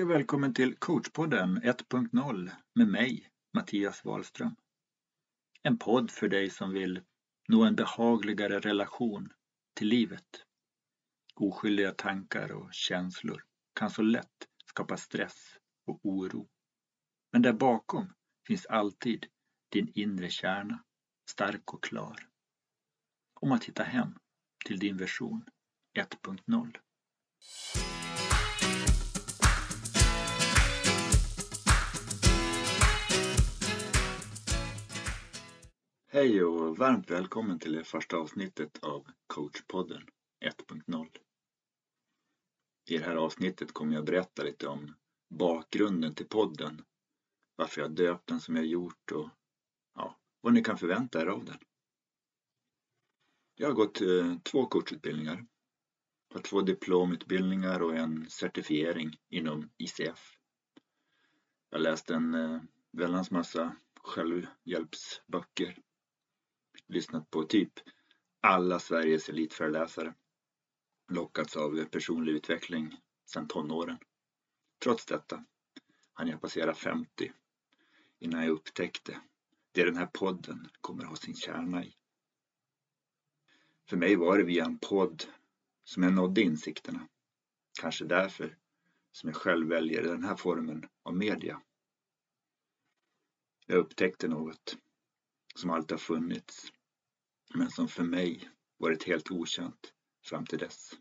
Hej och välkommen till coachpodden 1.0 med mig, Mattias Wahlström. En podd för dig som vill nå en behagligare relation till livet. Oskyldiga tankar och känslor kan så lätt skapa stress och oro. Men där bakom finns alltid din inre kärna, stark och klar. Om att hitta hem till din version 1.0. Hej och varmt välkommen till det första avsnittet av coachpodden 1.0. I det här avsnittet kommer jag berätta lite om bakgrunden till podden, varför jag döpt den som jag gjort och ja, vad ni kan förvänta er av den. Jag har gått eh, två coachutbildningar, har två diplomutbildningar och en certifiering inom ICF. Jag läste en eh, väldans massa självhjälpsböcker lyssnat på typ alla Sveriges elitföreläsare. Lockats av personlig utveckling sedan tonåren. Trots detta hann jag passera 50 innan jag upptäckte det den här podden kommer ha sin kärna i. För mig var det via en podd som jag nådde insikterna. Kanske därför som jag själv väljer den här formen av media. Jag upptäckte något som alltid har funnits men som för mig varit helt okänt fram till dess.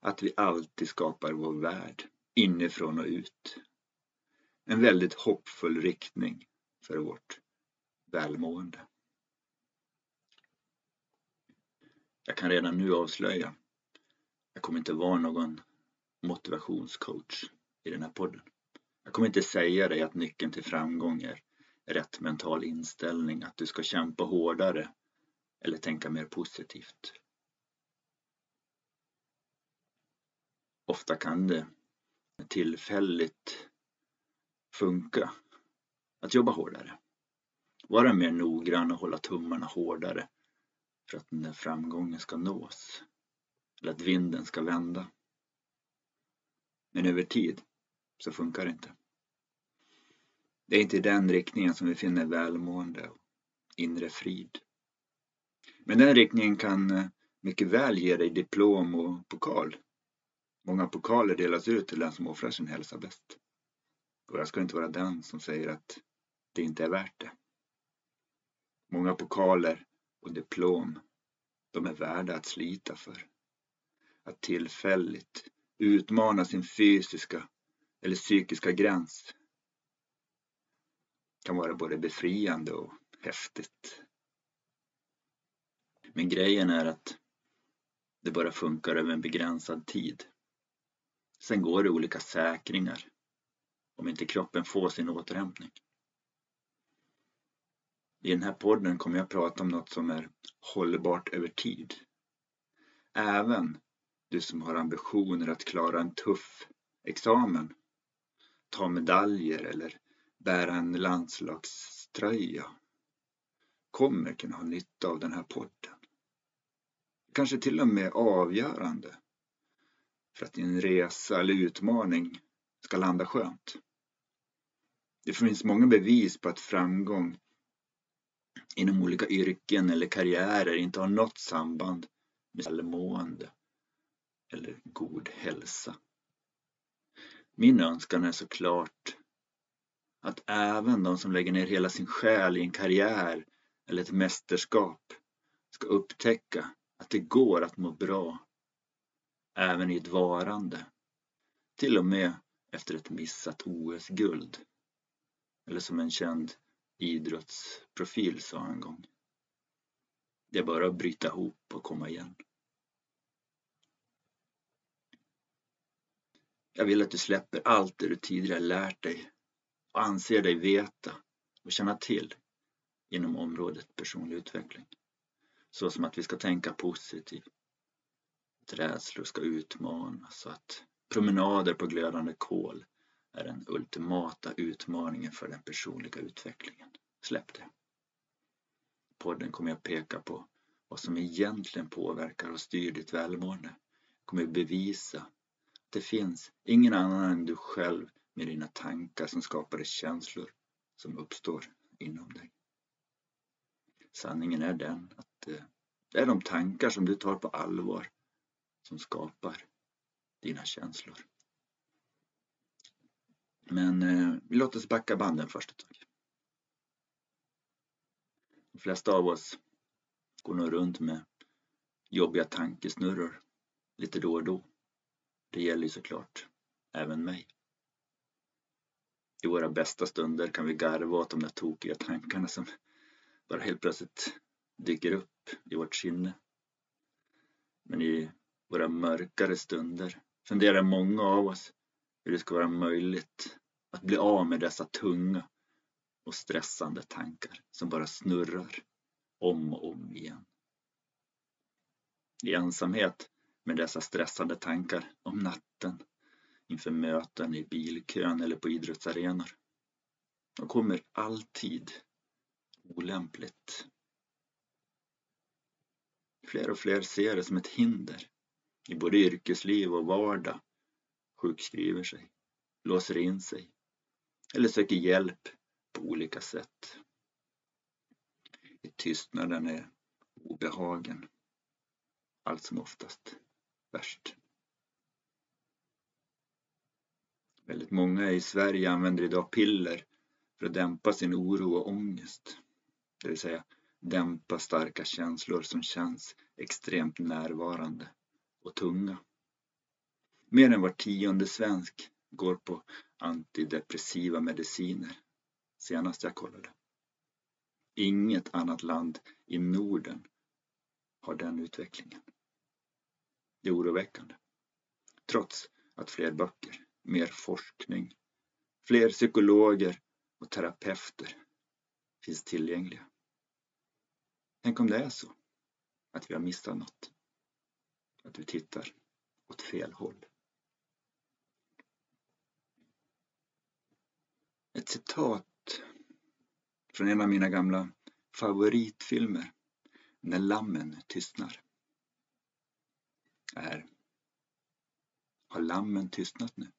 Att vi alltid skapar vår värld inifrån och ut. En väldigt hoppfull riktning för vårt välmående. Jag kan redan nu avslöja, jag kommer inte vara någon motivationscoach i den här podden. Jag kommer inte säga dig att nyckeln till framgång är rätt mental inställning, att du ska kämpa hårdare eller tänka mer positivt. Ofta kan det tillfälligt funka att jobba hårdare. Vara mer noggrann och hålla tummarna hårdare för att den där framgången ska nås. Eller att vinden ska vända. Men över tid så funkar det inte. Det är inte i den riktningen som vi finner välmående och inre frid. Men den riktningen kan eh, mycket väl ge dig diplom och pokal. Många pokaler delas ut till den som offrar sin hälsa bäst. Och jag ska inte vara den som säger att det inte är värt det. Många pokaler och diplom, de är värda att slita för. Att tillfälligt utmana sin fysiska eller psykiska gräns kan vara både befriande och häftigt. Men grejen är att det bara funkar över en begränsad tid. Sen går det olika säkringar om inte kroppen får sin återhämtning. I den här podden kommer jag prata om något som är hållbart över tid. Även du som har ambitioner att klara en tuff examen, ta medaljer eller bära en landslagströja kommer kunna ha nytta av den här podden kanske till och med avgörande för att din resa eller utmaning ska landa skönt. Det finns många bevis på att framgång inom olika yrken eller karriärer inte har något samband med välmående eller god hälsa. Min önskan är såklart att även de som lägger ner hela sin själ i en karriär eller ett mästerskap ska upptäcka att det går att må bra även i ett varande. Till och med efter ett missat OS-guld. Eller som en känd idrottsprofil sa en gång. Det är bara att bryta ihop och komma igen. Jag vill att du släpper allt det du tidigare lärt dig och anser dig veta och känna till inom området personlig utveckling. Så som att vi ska tänka positivt. Att rädslor ska utmanas och att promenader på glödande kol är den ultimata utmaningen för den personliga utvecklingen. Släpp det. podden kommer jag peka på vad som egentligen påverkar och styr ditt välmående. Jag kommer bevisa att Det finns ingen annan än du själv med dina tankar som skapar de känslor som uppstår inom dig. Sanningen är den att eh, det är de tankar som du tar på allvar som skapar dina känslor. Men eh, låt oss backa banden först ett tag. De flesta av oss går nog runt med jobbiga tankesnurror lite då och då. Det gäller ju såklart även mig. I våra bästa stunder kan vi garva åt de där tokiga tankarna som bara helt plötsligt dyker upp i vårt sinne. Men i våra mörkare stunder funderar många av oss hur det ska vara möjligt att bli av med dessa tunga och stressande tankar som bara snurrar om och om igen. I ensamhet med dessa stressande tankar om natten inför möten i bilkön eller på idrottsarenor. De kommer alltid olämpligt. Fler och fler ser det som ett hinder i både yrkesliv och vardag, sjukskriver sig, låser in sig eller söker hjälp på olika sätt. I tystnaden är obehagen allt som oftast värst. Väldigt många i Sverige använder idag piller för att dämpa sin oro och ångest. Det vill säga dämpa starka känslor som känns extremt närvarande och tunga. Mer än var tionde svensk går på antidepressiva mediciner senast jag kollade. Inget annat land i Norden har den utvecklingen. Det är oroväckande. Trots att fler böcker, mer forskning, fler psykologer och terapeuter finns tillgängliga. Tänk om det är så att vi har missat något. Att vi tittar åt fel håll. Ett citat från en av mina gamla favoritfilmer, När lammen tystnar, är Har lammen tystnat nu?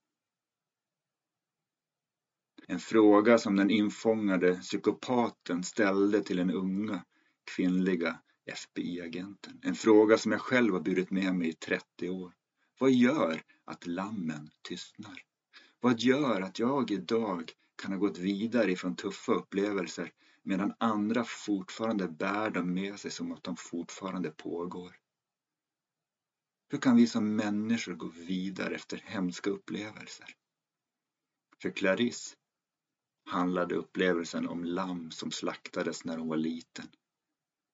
En fråga som den infångade psykopaten ställde till den unga kvinnliga FBI-agenten. En fråga som jag själv har burit med mig i 30 år. Vad gör att lammen tystnar? Vad gör att jag idag kan ha gått vidare ifrån tuffa upplevelser medan andra fortfarande bär dem med sig som att de fortfarande pågår? Hur kan vi som människor gå vidare efter hemska upplevelser? För Clarisse handlade upplevelsen om lamm som slaktades när hon var liten.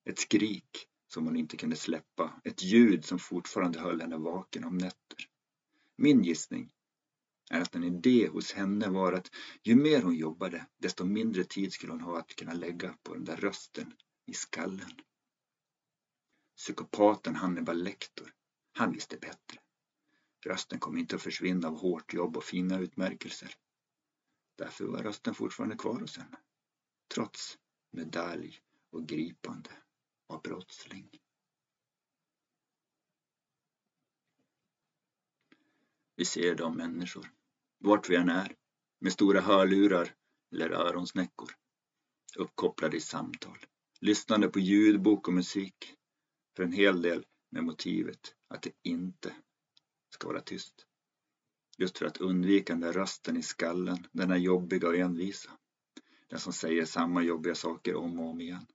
Ett skrik som hon inte kunde släppa, ett ljud som fortfarande höll henne vaken om nätter. Min gissning är att en idé hos henne var att ju mer hon jobbade, desto mindre tid skulle hon ha att kunna lägga på den där rösten i skallen. Psykopaten Hannibal Lecter, han visste bättre. Rösten kom inte att försvinna av hårt jobb och fina utmärkelser. Därför var rösten fortfarande kvar hos henne. Trots medalj och gripande av brottsling. Vi ser de människor, vart vi än är, med stora hörlurar eller öronsnäckor, uppkopplade i samtal, lyssnande på ljudbok och musik, för en hel del med motivet att det inte ska vara tyst. Just för att undvika den där rösten i skallen, den är jobbiga och envisa. Den som säger samma jobbiga saker om och om igen.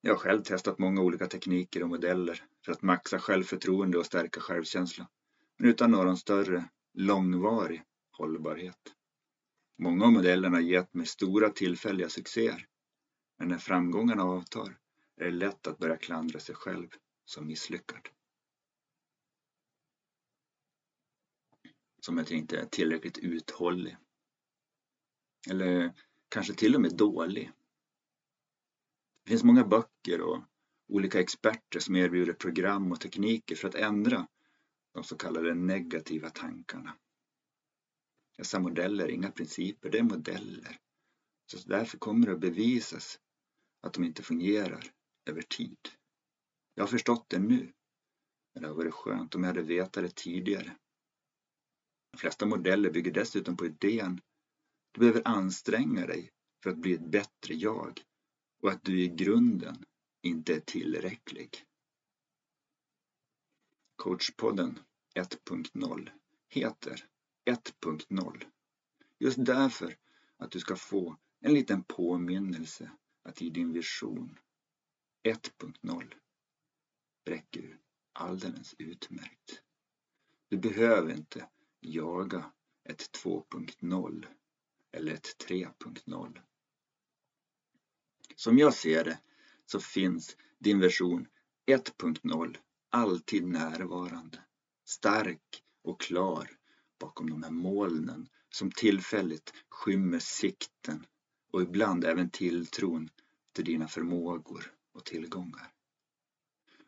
Jag har själv testat många olika tekniker och modeller för att maxa självförtroende och stärka självkänsla, men utan någon större långvarig hållbarhet. Många av modellerna har gett mig stora tillfälliga succéer, men när framgångarna avtar är det lätt att börja klandra sig själv som misslyckad. Som att jag inte är tillräckligt uthållig. Eller kanske till och med dålig. Det finns många böcker och olika experter som erbjuder program och tekniker för att ändra de så kallade negativa tankarna. Dessa modeller är inga principer, det är modeller. Så därför kommer det att bevisas att de inte fungerar över tid. Jag har förstått det nu. men Det hade varit skönt om jag hade vetat det tidigare. De flesta modeller bygger dessutom på idén du behöver anstränga dig för att bli ett bättre jag och att du i grunden inte är tillräcklig. Coachpodden 1.0 heter 1.0 just därför att du ska få en liten påminnelse att i din vision 1.0 räcker alldeles utmärkt. Du behöver inte jaga ett 2.0 eller ett 3.0. Som jag ser det så finns din version 1.0 alltid närvarande, stark och klar bakom de här molnen som tillfälligt skymmer sikten och ibland även tilltron till dina förmågor och tillgångar.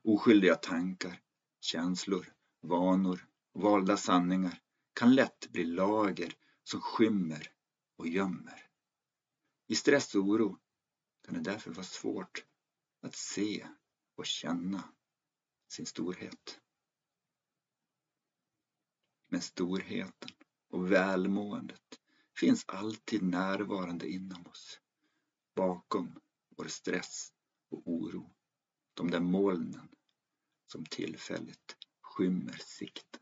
Oskyldiga tankar, känslor, vanor valda sanningar kan lätt bli lager som skymmer och gömmer. I stress och oro kan det därför vara svårt att se och känna sin storhet. Men storheten och välmåendet finns alltid närvarande inom oss. Bakom vår stress och oro. De där molnen som tillfälligt skymmer sikten.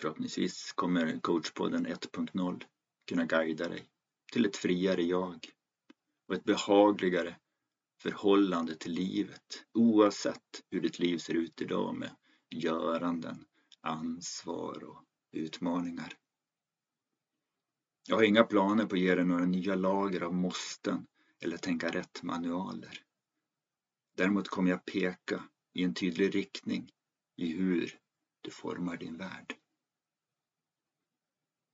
Förhoppningsvis kommer coachpodden 1.0 kunna guida dig till ett friare jag och ett behagligare förhållande till livet oavsett hur ditt liv ser ut idag med göranden, ansvar och utmaningar. Jag har inga planer på att ge dig några nya lager av måsten eller tänka rätt manualer. Däremot kommer jag peka i en tydlig riktning i hur du formar din värld.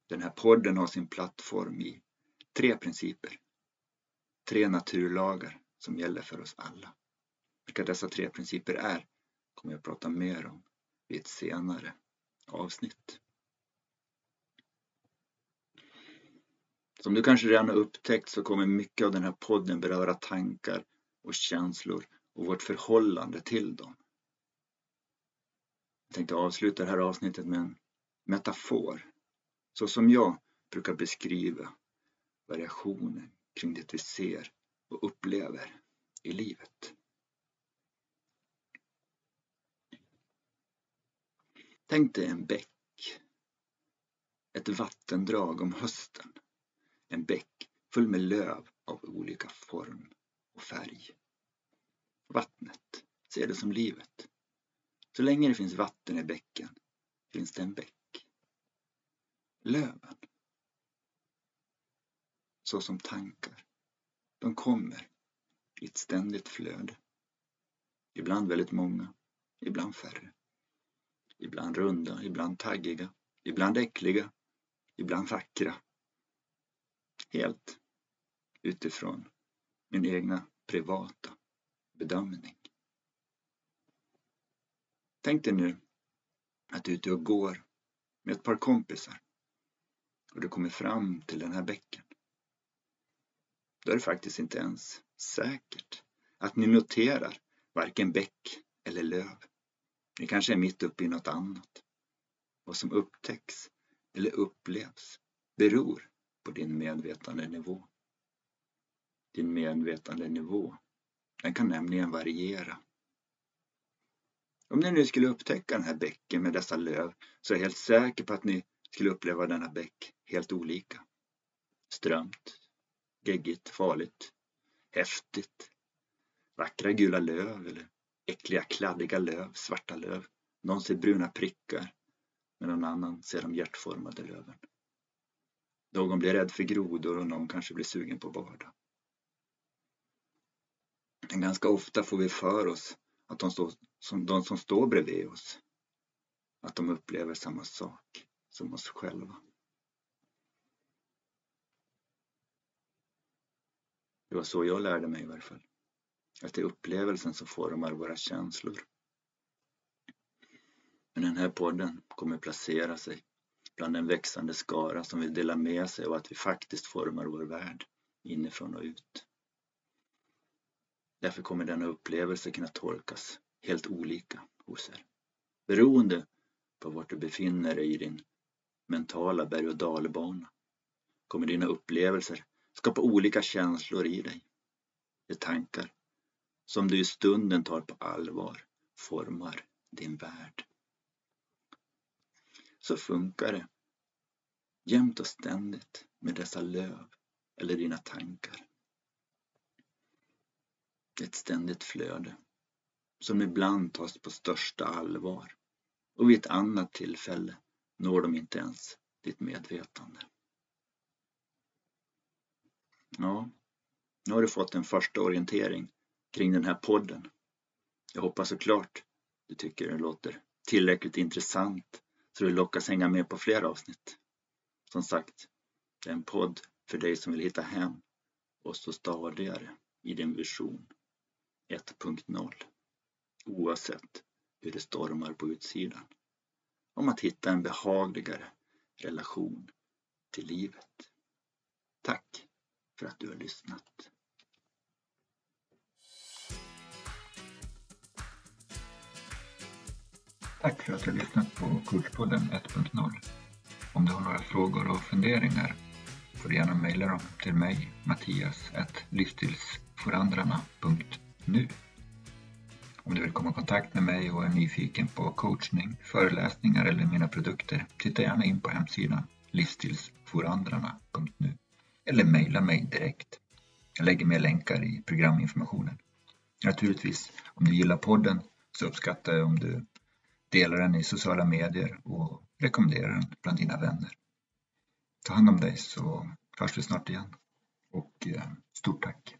Den här podden har sin plattform i tre principer. Tre naturlagar som gäller för oss alla. Vilka dessa tre principer är kommer jag prata mer om i ett senare avsnitt. Som du kanske redan har upptäckt så kommer mycket av den här podden beröra tankar och känslor och vårt förhållande till dem. Jag tänkte avsluta det här avsnittet med en metafor så som jag brukar beskriva variationen kring det vi ser och upplever i livet. Tänk dig en bäck. Ett vattendrag om hösten. En bäck full med löv av olika form och färg. Vattnet, se det som livet. Så länge det finns vatten i bäcken finns det en bäck löven. Så som tankar. De kommer i ett ständigt flöde. Ibland väldigt många, ibland färre. Ibland runda, ibland taggiga, ibland äckliga, ibland vackra. Helt utifrån min egna privata bedömning. Tänk dig nu att du är ute och går med ett par kompisar och du kommer fram till den här bäcken. Då är det faktiskt inte ens säkert att ni noterar varken bäck eller löv. Ni kanske är mitt uppe i något annat. Vad som upptäcks eller upplevs beror på din medvetandenivå. Din medvetandenivå, den kan nämligen variera. Om ni nu skulle upptäcka den här bäcken med dessa löv så är jag helt säker på att ni skulle uppleva denna bäck helt olika. Strömt, geggigt, farligt, häftigt, vackra gula löv eller äckliga kladdiga löv, svarta löv. Någon ser bruna prickar medan någon annan ser de hjärtformade löven. Någon blir rädd för grodor och någon kanske blir sugen på bada. Men ganska ofta får vi för oss att de, stå, som, de som står bredvid oss, att de upplever samma sak som oss själva. Det var så jag lärde mig i varje fall. Att det är upplevelsen som formar våra känslor. Men den här podden kommer placera sig bland den växande skara som vill dela med sig av att vi faktiskt formar vår värld inifrån och ut. Därför kommer denna upplevelse kunna tolkas helt olika hos er. Beroende på vart du befinner dig i din mentala berg och dalbana kommer dina upplevelser skapa olika känslor i dig. De tankar som du i stunden tar på allvar formar din värld. Så funkar det jämt och ständigt med dessa löv eller dina tankar. Ett ständigt flöde som ibland tas på största allvar och vid ett annat tillfälle når de inte ens ditt medvetande. Ja, nu har du fått en första orientering kring den här podden. Jag hoppas såklart du tycker den låter tillräckligt intressant så du lockas hänga med på fler avsnitt. Som sagt, det är en podd för dig som vill hitta hem och stå stadigare i din vision 1.0 oavsett hur det stormar på utsidan. Om att hitta en behagligare relation till livet. Tack för att du har lyssnat. Tack för att du har lyssnat på Kurspodden 1.0. Om du har några frågor och funderingar får du gärna mejla dem till mig, Mattias, livsstilsforandrarna.nu. Om du vill komma i kontakt med mig och är nyfiken på coachning, föreläsningar eller mina produkter, titta gärna in på hemsidan livsstilsforandrarna.nu eller mejla mig direkt. Jag lägger med länkar i programinformationen. Naturligtvis, om du gillar podden så uppskattar jag om du delar den i sociala medier och rekommenderar den bland dina vänner. Ta hand om dig så hörs vi snart igen. Och eh, stort tack!